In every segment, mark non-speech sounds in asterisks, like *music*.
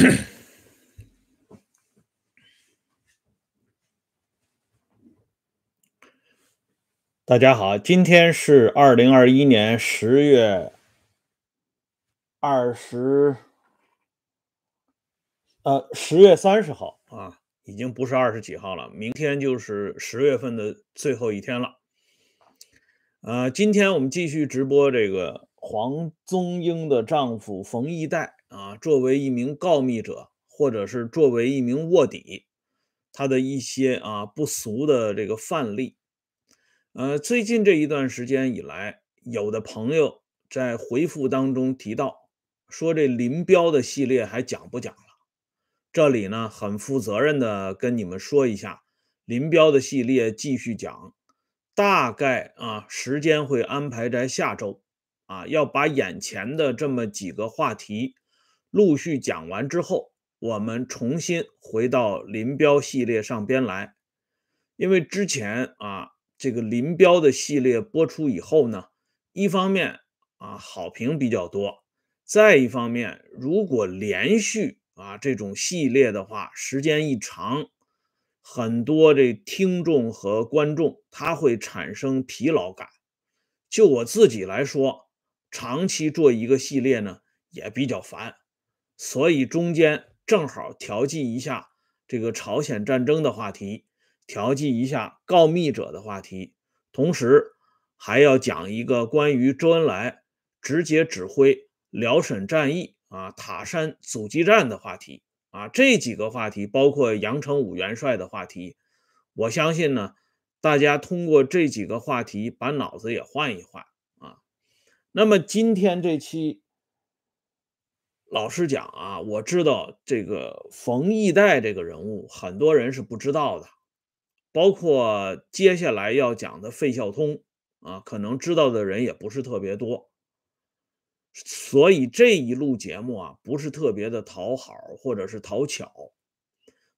*coughs* 大家好，今天是二零二一年十月二十，呃，十月三十号啊，已经不是二十几号了，明天就是十月份的最后一天了。呃，今天我们继续直播这个黄宗英的丈夫冯一代啊，作为一名告密者，或者是作为一名卧底，他的一些啊不俗的这个范例。呃，最近这一段时间以来，有的朋友在回复当中提到，说这林彪的系列还讲不讲了？这里呢，很负责任的跟你们说一下，林彪的系列继续讲。大概啊，时间会安排在下周，啊，要把眼前的这么几个话题陆续讲完之后，我们重新回到林彪系列上边来。因为之前啊，这个林彪的系列播出以后呢，一方面啊好评比较多，再一方面，如果连续啊这种系列的话，时间一长。很多这听众和观众他会产生疲劳感。就我自己来说，长期做一个系列呢也比较烦，所以中间正好调剂一下这个朝鲜战争的话题，调剂一下告密者的话题，同时还要讲一个关于周恩来直接指挥辽沈战役啊塔山阻击战的话题。啊，这几个话题包括杨成武元帅的话题，我相信呢，大家通过这几个话题把脑子也换一换啊。那么今天这期，老实讲啊，我知道这个冯玉代这个人物，很多人是不知道的，包括接下来要讲的费孝通啊，可能知道的人也不是特别多。所以这一路节目啊，不是特别的讨好或者是讨巧，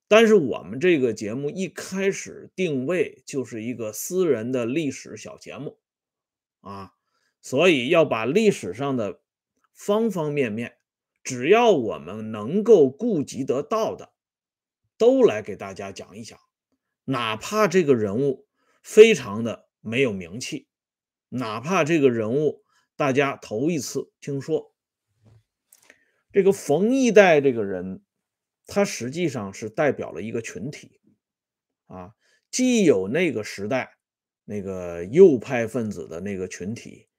但是我们这个节目一开始定位就是一个私人的历史小节目啊，所以要把历史上的方方面面，只要我们能够顾及得到的，都来给大家讲一讲，哪怕这个人物非常的没有名气，哪怕这个人物。大家头一次听说这个冯一代这个人，他实际上是代表了一个群体啊，既有那个时代那个右派分子的那个群体，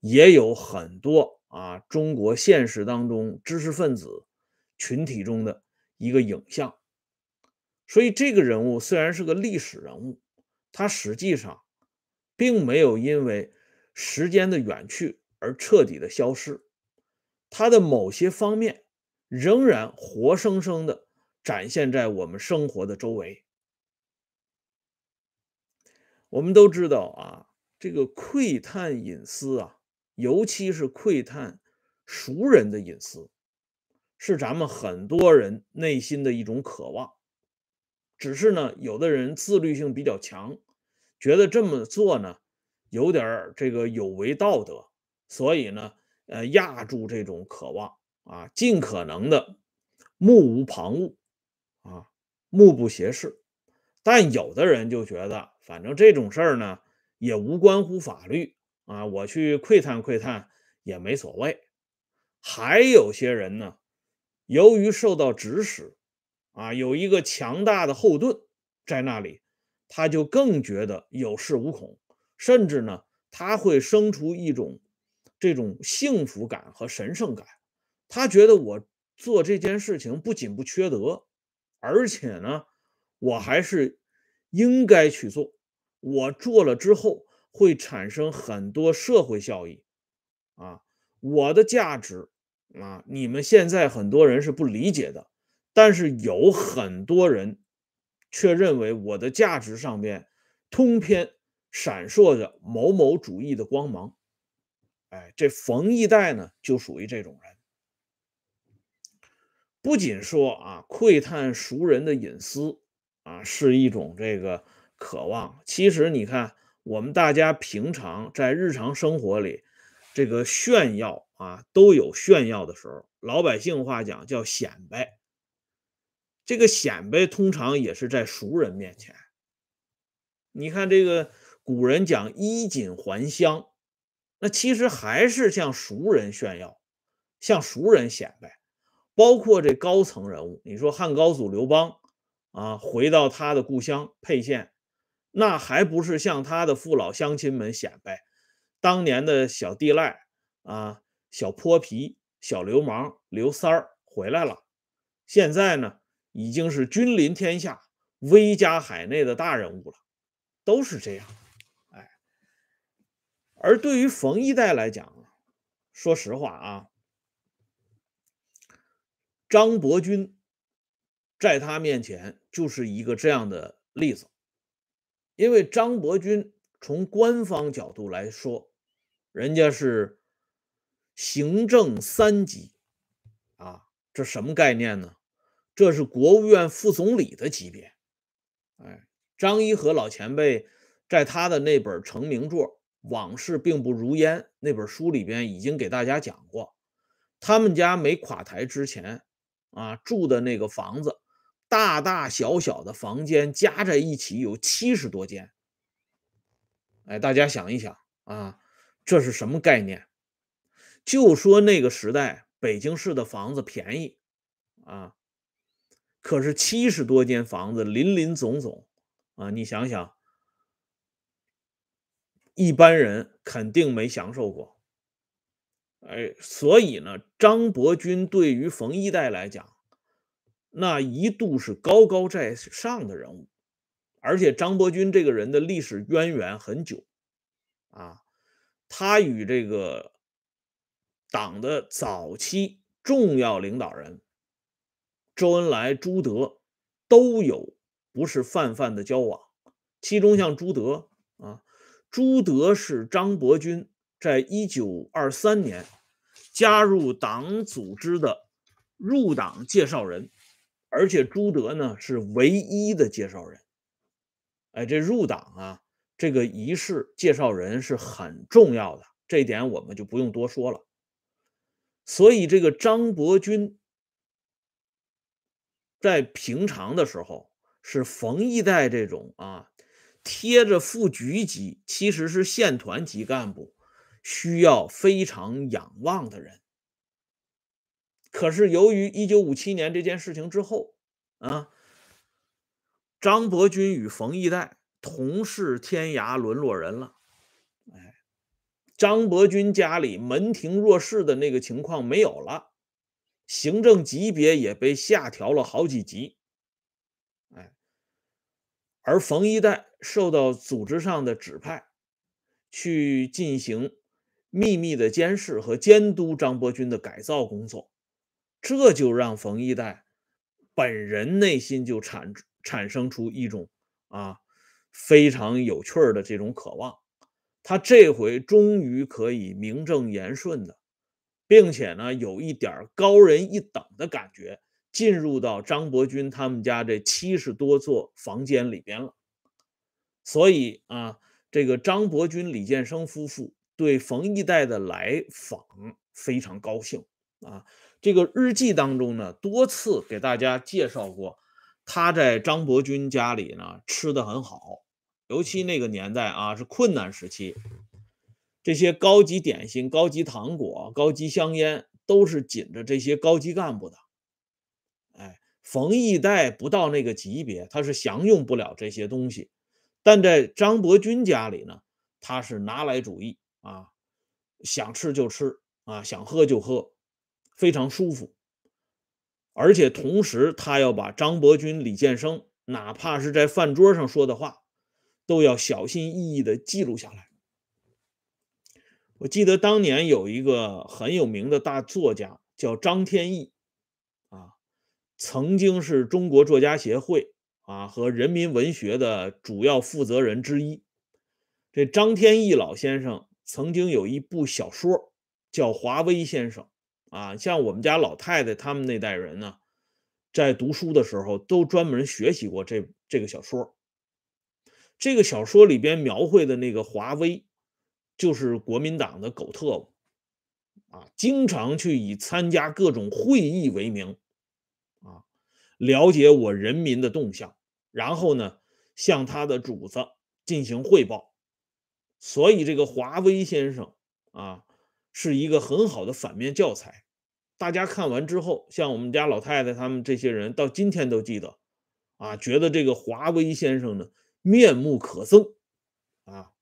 也有很多啊中国现实当中知识分子群体中的一个影像。所以这个人物虽然是个历史人物，他实际上并没有因为。时间的远去而彻底的消失，他的某些方面仍然活生生的展现在我们生活的周围。我们都知道啊，这个窥探隐私啊，尤其是窥探熟人的隐私，是咱们很多人内心的一种渴望。只是呢，有的人自律性比较强，觉得这么做呢。有点这个有违道德，所以呢，呃，压住这种渴望啊，尽可能的目无旁骛啊，目不斜视。但有的人就觉得，反正这种事儿呢，也无关乎法律啊，我去窥探窥探也没所谓。还有些人呢，由于受到指使啊，有一个强大的后盾在那里，他就更觉得有恃无恐。甚至呢，他会生出一种这种幸福感和神圣感。他觉得我做这件事情不仅不缺德，而且呢，我还是应该去做。我做了之后会产生很多社会效益啊，我的价值啊，你们现在很多人是不理解的，但是有很多人却认为我的价值上面通篇。闪烁着某某主义的光芒，哎，这冯一代呢就属于这种人。不仅说啊，窥探熟人的隐私啊是一种这个渴望，其实你看，我们大家平常在日常生活里，这个炫耀啊都有炫耀的时候，老百姓话讲叫显摆这个显摆通常也是在熟人面前。你看这个古人讲衣锦还乡，那其实还是向熟人炫耀，向熟人显摆。包括这高层人物，你说汉高祖刘邦啊，回到他的故乡沛县，那还不是向他的父老乡亲们显摆，当年的小地赖啊、小泼皮、小流氓刘三儿回来了，现在呢已经是君临天下、威加海内的大人物了，都是这样。哎，而对于冯一代来讲，说实话啊。张伯钧在他面前就是一个这样的例子，因为张伯钧从官方角度来说，人家是行政三级啊，这什么概念呢？这是国务院副总理的级别。哎，张一和老前辈在他的那本成名作《往事并不如烟》那本书里边已经给大家讲过，他们家没垮台之前。啊，住的那个房子，大大小小的房间加在一起有七十多间。哎，大家想一想啊，这是什么概念？就说那个时代北京市的房子便宜啊，可是七十多间房子林林总总啊，你想想，一般人肯定没享受过。哎，所以呢，张伯钧对于冯一代来讲，那一度是高高在上的人物，而且张伯钧这个人的历史渊源很久，啊，他与这个党的早期重要领导人周恩来、朱德都有不是泛泛的交往，其中像朱德啊，朱德是张伯钧。在一九二三年，加入党组织的入党介绍人，而且朱德呢是唯一的介绍人。哎，这入党啊，这个仪式介绍人是很重要的，这点我们就不用多说了。所以，这个张伯钧在平常的时候是冯一代这种啊，贴着副局级，其实是县团级干部。需要非常仰望的人，可是由于一九五七年这件事情之后，啊，张伯钧与冯一代同是天涯沦落人了。哎，张伯钧家里门庭若市的那个情况没有了，行政级别也被下调了好几级。哎，而冯一代受到组织上的指派，去进行。秘密的监视和监督张伯钧的改造工作，这就让冯一代本人内心就产产生出一种啊非常有趣的这种渴望。他这回终于可以名正言顺的，并且呢有一点高人一等的感觉，进入到张伯钧他们家这七十多座房间里边了。所以啊，这个张伯钧、李建生夫妇。对冯一代的来访非常高兴啊！这个日记当中呢，多次给大家介绍过，他在张伯钧家里呢吃的很好，尤其那个年代啊是困难时期，这些高级点心、高级糖果、高级香烟都是紧着这些高级干部的。哎，冯一代不到那个级别，他是享用不了这些东西，但在张伯钧家里呢，他是拿来主义。啊，想吃就吃啊，想喝就喝，非常舒服。而且同时，他要把张伯钧、李建生，哪怕是在饭桌上说的话，都要小心翼翼的记录下来。我记得当年有一个很有名的大作家叫张天翼，啊，曾经是中国作家协会啊和人民文学的主要负责人之一。这张天翼老先生。曾经有一部小说叫《华威先生》，啊，像我们家老太太他们那代人呢，在读书的时候都专门学习过这这个小说。这个小说里边描绘的那个华威，就是国民党的狗特务，啊，经常去以参加各种会议为名，啊，了解我人民的动向，然后呢向他的主子进行汇报。所以这个华威先生啊，是一个很好的反面教材。大家看完之后，像我们家老太太他们这些人，到今天都记得，啊，觉得这个华威先生呢面目可憎，啊。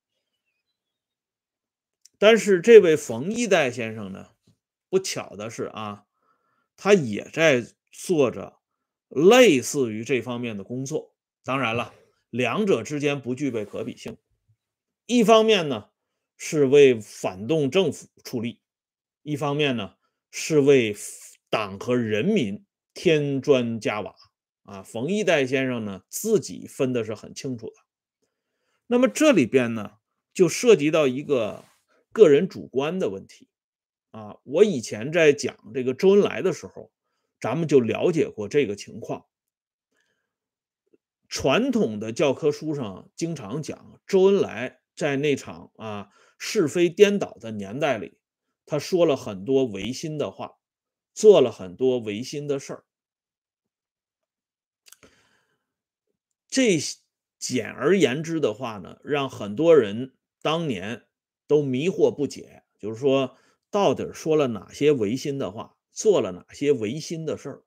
但是这位冯一代先生呢，不巧的是啊，他也在做着类似于这方面的工作。当然了，两者之间不具备可比性。一方面呢是为反动政府出力，一方面呢。是为党和人民添砖加瓦啊！冯一代先生呢，自己分的是很清楚的。那么这里边呢，就涉及到一个个人主观的问题啊。我以前在讲这个周恩来的时候，咱们就了解过这个情况。传统的教科书上经常讲，周恩来在那场啊是非颠倒的年代里。他说了很多违心的话，做了很多违心的事儿。这简而言之的话呢，让很多人当年都迷惑不解，就是说到底说了哪些违心的话，做了哪些违心的事儿。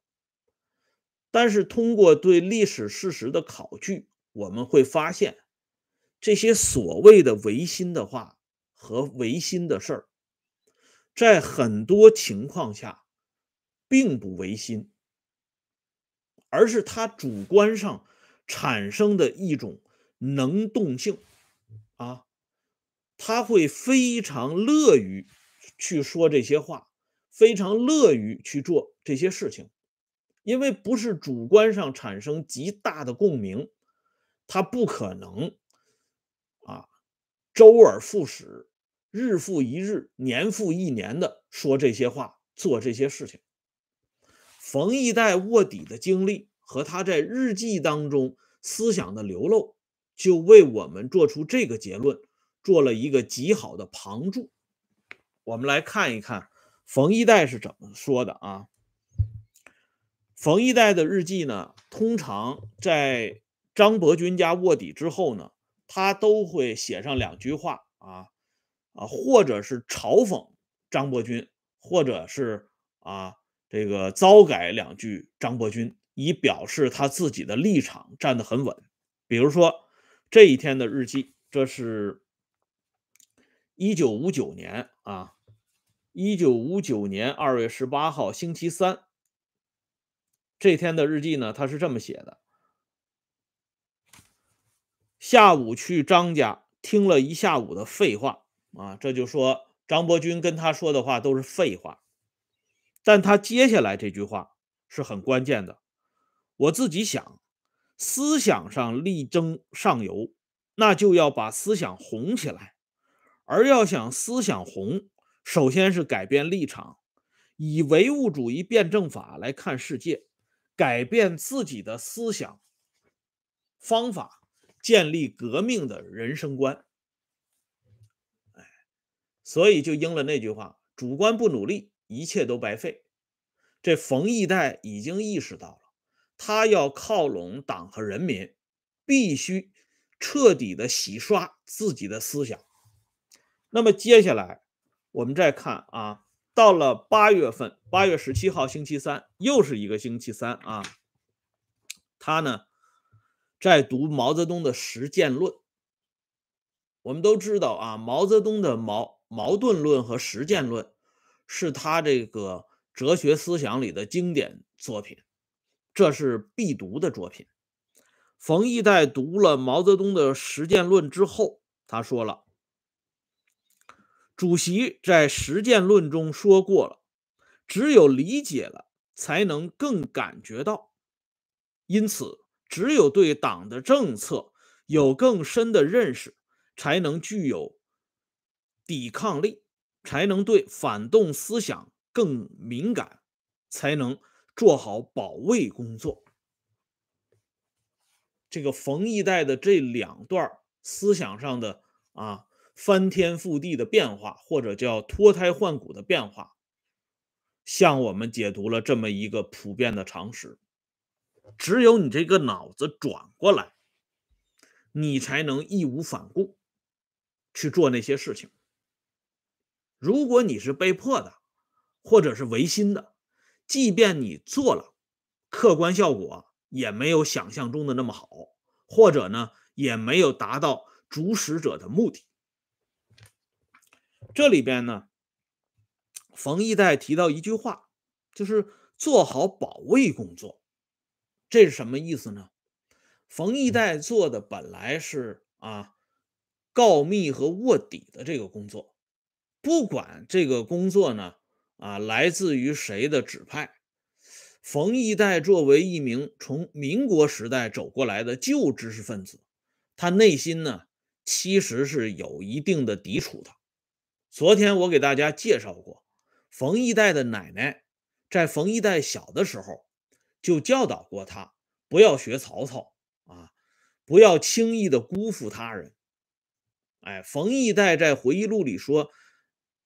但是通过对历史事实的考据，我们会发现，这些所谓的违心的话和违心的事儿。在很多情况下，并不违心，而是他主观上产生的一种能动性啊，他会非常乐于去说这些话，非常乐于去做这些事情，因为不是主观上产生极大的共鸣，他不可能，周而复始。日复一日，年复一年的说这些话，做这些事情。冯一代卧底的经历和他在日记当中思想的流露，就为我们做出这个结论做了一个极好的旁注。我们来看一看冯一代是怎么说的啊？冯一代的日记呢，通常在张伯钧家卧底之后呢，他都会写上两句话啊。啊，或者是嘲讽张伯钧，或者是啊这个糟改两句张伯钧，以表示他自己的立场站得很稳。比如说这一天的日记，这是一九五九年啊，一九五九年二月十八号星期三，这天的日记呢，他是这么写的：下午去张家听了一下午的废话。啊，这就说张伯钧跟他说的话都是废话，但他接下来这句话是很关键的。我自己想，思想上力争上游，那就要把思想红起来，而要想思想红，首先是改变立场，以唯物主义辩证法来看世界，改变自己的思想方法，建立革命的人生观。哎所以就应了那句话：“主观不努力，一切都白费。”这冯一代已经意识到了，他要靠拢党和人民，必须彻底的洗刷自己的思想。那么接下来我们再看啊，到了八月份，八月十七号星期三，又是一个星期三啊，他呢在读毛泽东的《实践论》。我们都知道啊，毛泽东的矛。矛盾论和实践论是他这个哲学思想里的经典作品，这是必读的作品。冯一代读了毛泽东的实践论之后，他说了：“主席在实践论中说过了，只有理解了，才能更感觉到。因此，只有对党的政策有更深的认识，才能具有。”抵抗力才能对反动思想更敏感，才能做好保卫工作。这个冯一代的这两段思想上的啊翻天覆地的变化，或者叫脱胎换骨的变化，向我们解读了这么一个普遍的常识。只有你这个脑子转过来，你才能义无反顾去做那些事情。如果你是被迫的，或者是违心的，即便你做了，客观效果也没有想象中的那么好，或者呢，也没有达到主使者的目的。这里边呢，冯一代提到一句话，就是做好保卫工作。这是什么意思呢？冯一代做的本来是啊，告密和卧底的这个工作。不管这个工作呢，啊，来自于谁的指派，冯一代作为一名从民国时代走过来的旧知识分子，他内心呢其实是有一定的抵触的。昨天我给大家介绍过，冯一代的奶奶在冯一代小的时候就教导过他，不要学曹操啊，不要轻易的辜负他人。哎，冯一代在回忆录里说。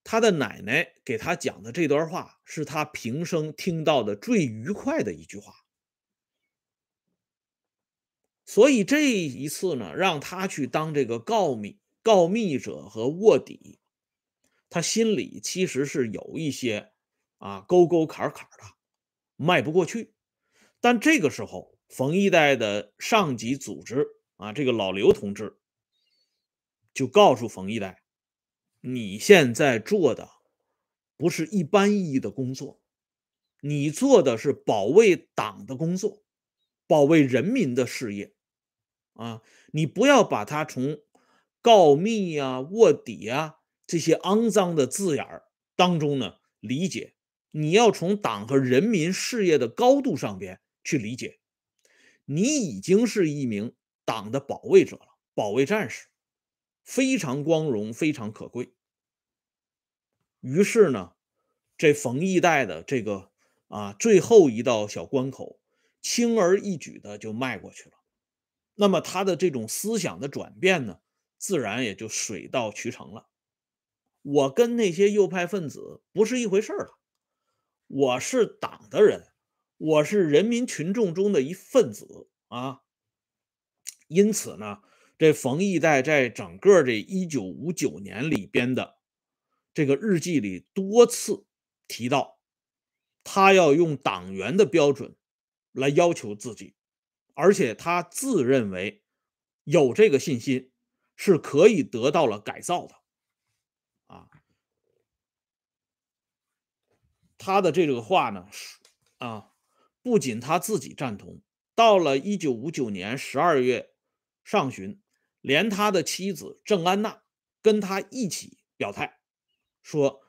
他的奶奶给他讲的这段话，是他平生听到的最愉快的一句话。所以这一次呢，让他去当这个告密、告密者和卧底，他心里其实是有一些啊沟沟坎坎的，迈不过去。但这个时候，冯一代的上级组织啊，这个老刘同志就告诉冯一代。你现在做的不是一般意义的工作，你做的是保卫党的工作，保卫人民的事业啊！你不要把它从告密呀、卧底呀这些肮脏的字眼儿当中呢理解，你要从党和人民事业的高度上边去理解。你已经是一名党的保卫者了，保卫战士。非常光荣，非常可贵。于是呢，这冯一代的这个啊最后一道小关口，轻而易举的就迈过去了。那么他的这种思想的转变呢，自然也就水到渠成了。我跟那些右派分子不是一回事了，我是党的人，我是人民群众中的一份子啊。因此呢。这冯一代在整个这一九五九年里边的这个日记里多次提到，他要用党员的标准来要求自己，而且他自认为有这个信心是可以得到了改造的。啊，他的这个话呢，啊，不仅他自己赞同，到了一九五九年十二月上旬。连他的妻子郑安娜跟他一起表态，说：“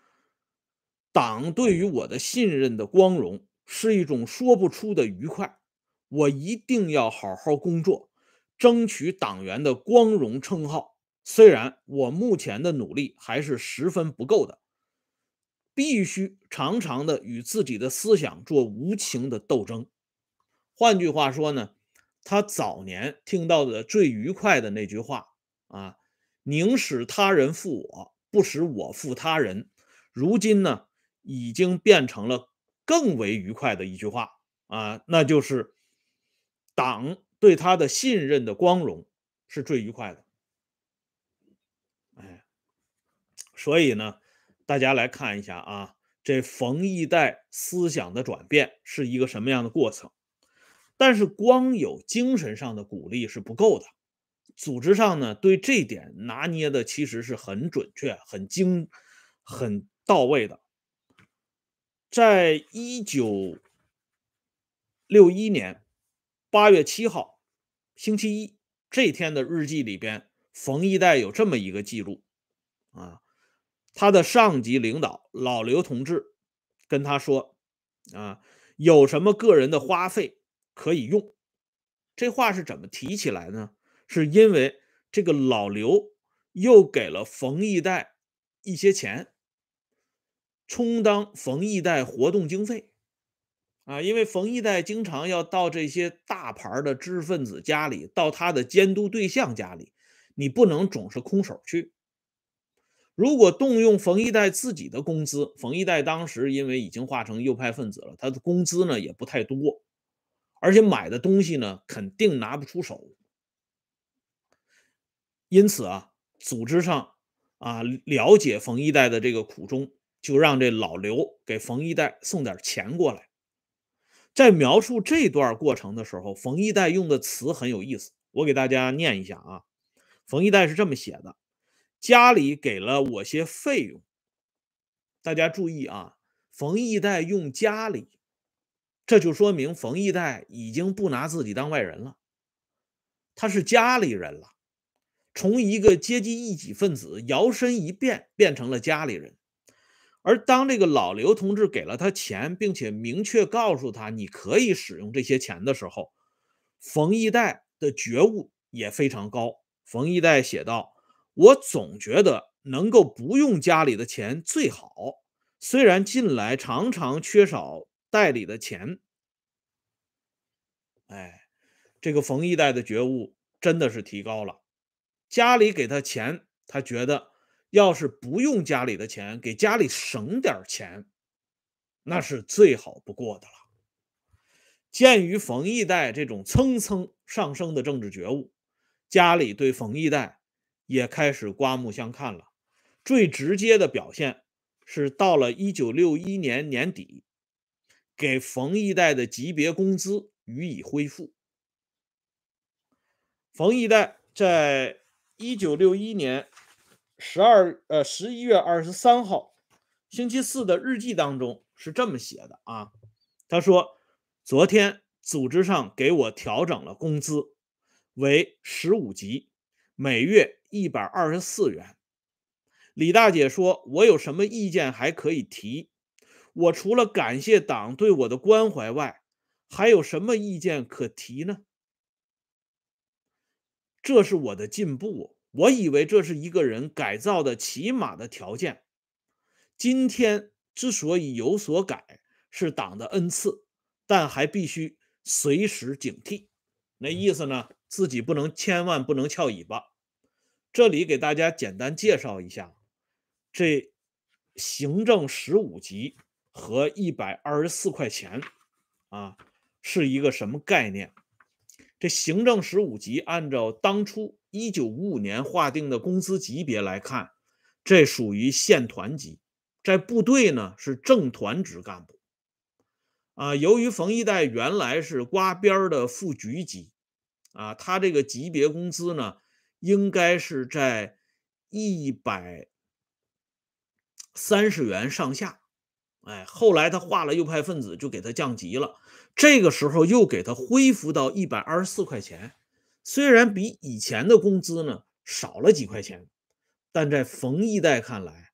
党对于我的信任的光荣是一种说不出的愉快，我一定要好好工作，争取党员的光荣称号。虽然我目前的努力还是十分不够的，必须常常的与自己的思想做无情的斗争。换句话说呢？”他早年听到的最愉快的那句话啊，“宁使他人负我，不使我负他人。”如今呢，已经变成了更为愉快的一句话啊，那就是党对他的信任的光荣是最愉快的。哎，所以呢，大家来看一下啊，这冯一代思想的转变是一个什么样的过程？但是光有精神上的鼓励是不够的，组织上呢对这点拿捏的其实是很准确、很精、很到位的。在一九六一年八月七号星期一这天的日记里边，冯一代有这么一个记录啊，他的上级领导老刘同志跟他说啊，有什么个人的花费。可以用，这话是怎么提起来呢？是因为这个老刘又给了冯一代一些钱，充当冯一代活动经费啊。因为冯一代经常要到这些大牌的知识分子家里，到他的监督对象家里，你不能总是空手去。如果动用冯一代自己的工资，冯一代当时因为已经化成右派分子了，他的工资呢也不太多。而且买的东西呢肯定拿不出手。因此啊，组织上啊了解冯一代的这个苦衷，就让这老刘给冯一代送点钱过来。在描述这段过程的时候，冯一代用的词很有意思，我给大家念一下啊。冯一代是这么写的：“家里给了我些费用。”大家注意啊，冯一代用家里，这就说明冯一代已经不拿自己当外人了，他是家里人了。从一个阶级异己分子摇身一变变成了家里人，而当这个老刘同志给了他钱，并且明确告诉他你可以使用这些钱的时候，冯一代的觉悟也非常高。冯一代写道：“我总觉得能够不用家里的钱最好，虽然近来常常缺少代理的钱。”哎，这个冯一代的觉悟真的是提高了。家里给他钱，他觉得要是不用家里的钱，给家里省点钱，那是最好不过的了。鉴于冯一代这种蹭蹭上升的政治觉悟，家里对冯一代也开始刮目相看了。最直接的表现是到了一九六一年年底，给冯一代的级别工资予以恢复。冯一代在。一九六一年十二呃十一月二十三号星期四的日记当中是这么写的啊，他说昨天组织上给我调整了工资为十五级，每月一百二十四元。李大姐说我有什么意见还可以提，我除了感谢党对我的关怀外，还有什么意见可提呢？这是我的进步，我以为这是一个人改造的起码的条件。今天之所以有所改，是党的恩赐，但还必须随时警惕。那意思呢？自己不能，千万不能翘尾巴。这里给大家简单介绍一下，这行政十五级和一百二十四块钱啊，是一个什么概念？这行政十五级，按照当初一九五五年划定的工资级别来看，这属于县团级，在部队呢是正团职干部。啊，由于冯一代原来是刮边的副局级，啊，他这个级别工资呢应该是在一百三十元上下。哎，后来他划了右派分子，就给他降级了。这个时候又给他恢复到一百二十四块钱，虽然比以前的工资呢少了几块钱，但在冯一代看来，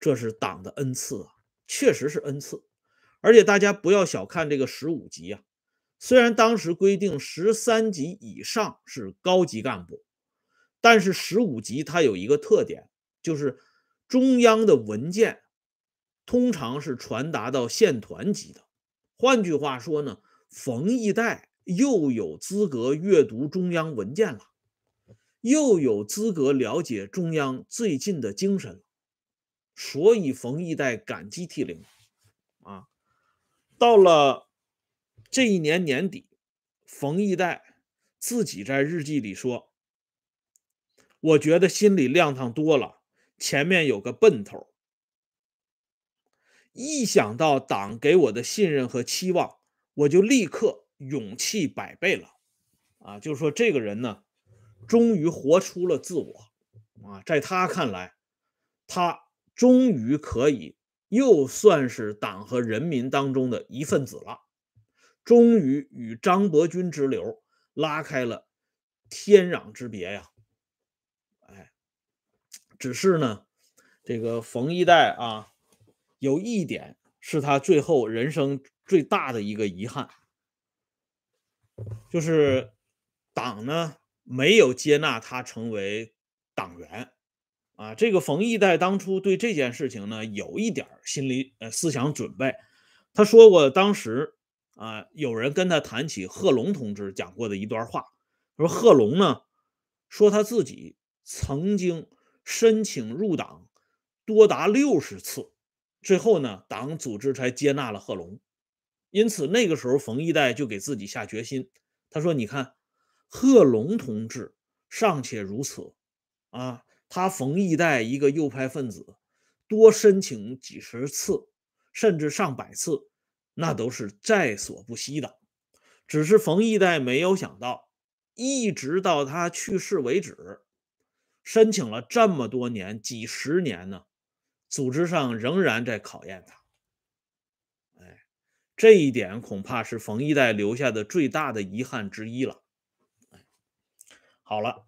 这是党的恩赐啊，确实是恩赐。而且大家不要小看这个十五级啊，虽然当时规定十三级以上是高级干部，但是十五级它有一个特点，就是中央的文件通常是传达到县团级的。换句话说呢，冯一代又有资格阅读中央文件了，又有资格了解中央最近的精神，所以冯一代感激涕零啊。到了这一年年底，冯一代自己在日记里说：“我觉得心里亮堂多了，前面有个奔头。”一想到党给我的信任和期望，我就立刻勇气百倍了。啊，就是说这个人呢，终于活出了自我。啊，在他看来，他终于可以又算是党和人民当中的一份子了，终于与张伯钧之流拉开了天壤之别呀。哎，只是呢，这个冯一代啊。有一点是他最后人生最大的一个遗憾，就是党呢没有接纳他成为党员啊。这个冯一代当初对这件事情呢有一点心理呃思想准备。他说过，当时啊有人跟他谈起贺龙同志讲过的一段话，说贺龙呢说他自己曾经申请入党多达六十次。最后呢，党组织才接纳了贺龙，因此那个时候冯一代就给自己下决心，他说：“你看，贺龙同志尚且如此，啊，他冯一代一个右派分子，多申请几十次，甚至上百次，那都是在所不惜的。只是冯一代没有想到，一直到他去世为止。”申请了这么多年，几十年呢，组织上仍然在考验他。哎，这一点恐怕是冯一代留下的最大的遗憾之一了。好了，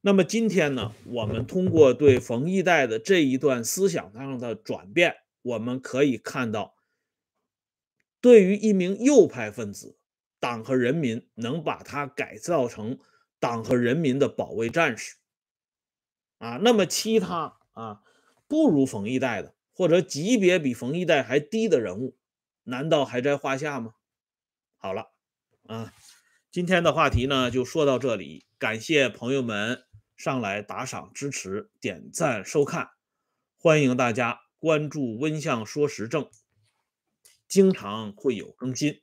那么今天呢，我们通过对冯一代的这一段思想上的转变，我们可以看到，对于一名右派分子，党和人民能把他改造成党和人民的保卫战士。啊，那么其他啊不如冯一代的，或者级别比冯一代还低的人物，难道还在话下吗？好了，啊，今天的话题呢就说到这里，感谢朋友们上来打赏支持、点赞收看，欢迎大家关注温相说时政，经常会有更新。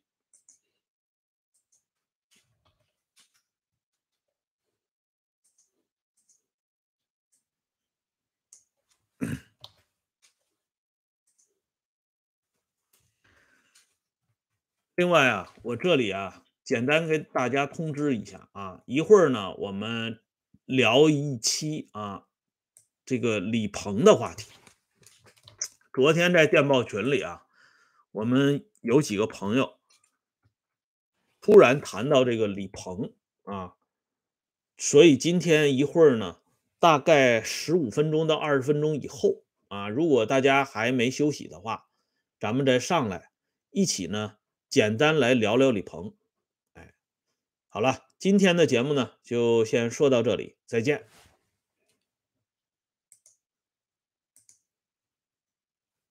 *clears throat* 另外啊，我这里啊，简单给大家通知一下啊，一会儿呢，我们聊一期啊，这个李鹏的话题。昨天在电报群里啊，我们有几个朋友突然谈到这个李鹏啊，所以今天一会儿呢，大概十五分钟到二十分钟以后啊，如果大家还没休息的话，咱们再上来一起呢。简单来聊聊李鹏，哎，好了，今天的节目呢就先说到这里，再见。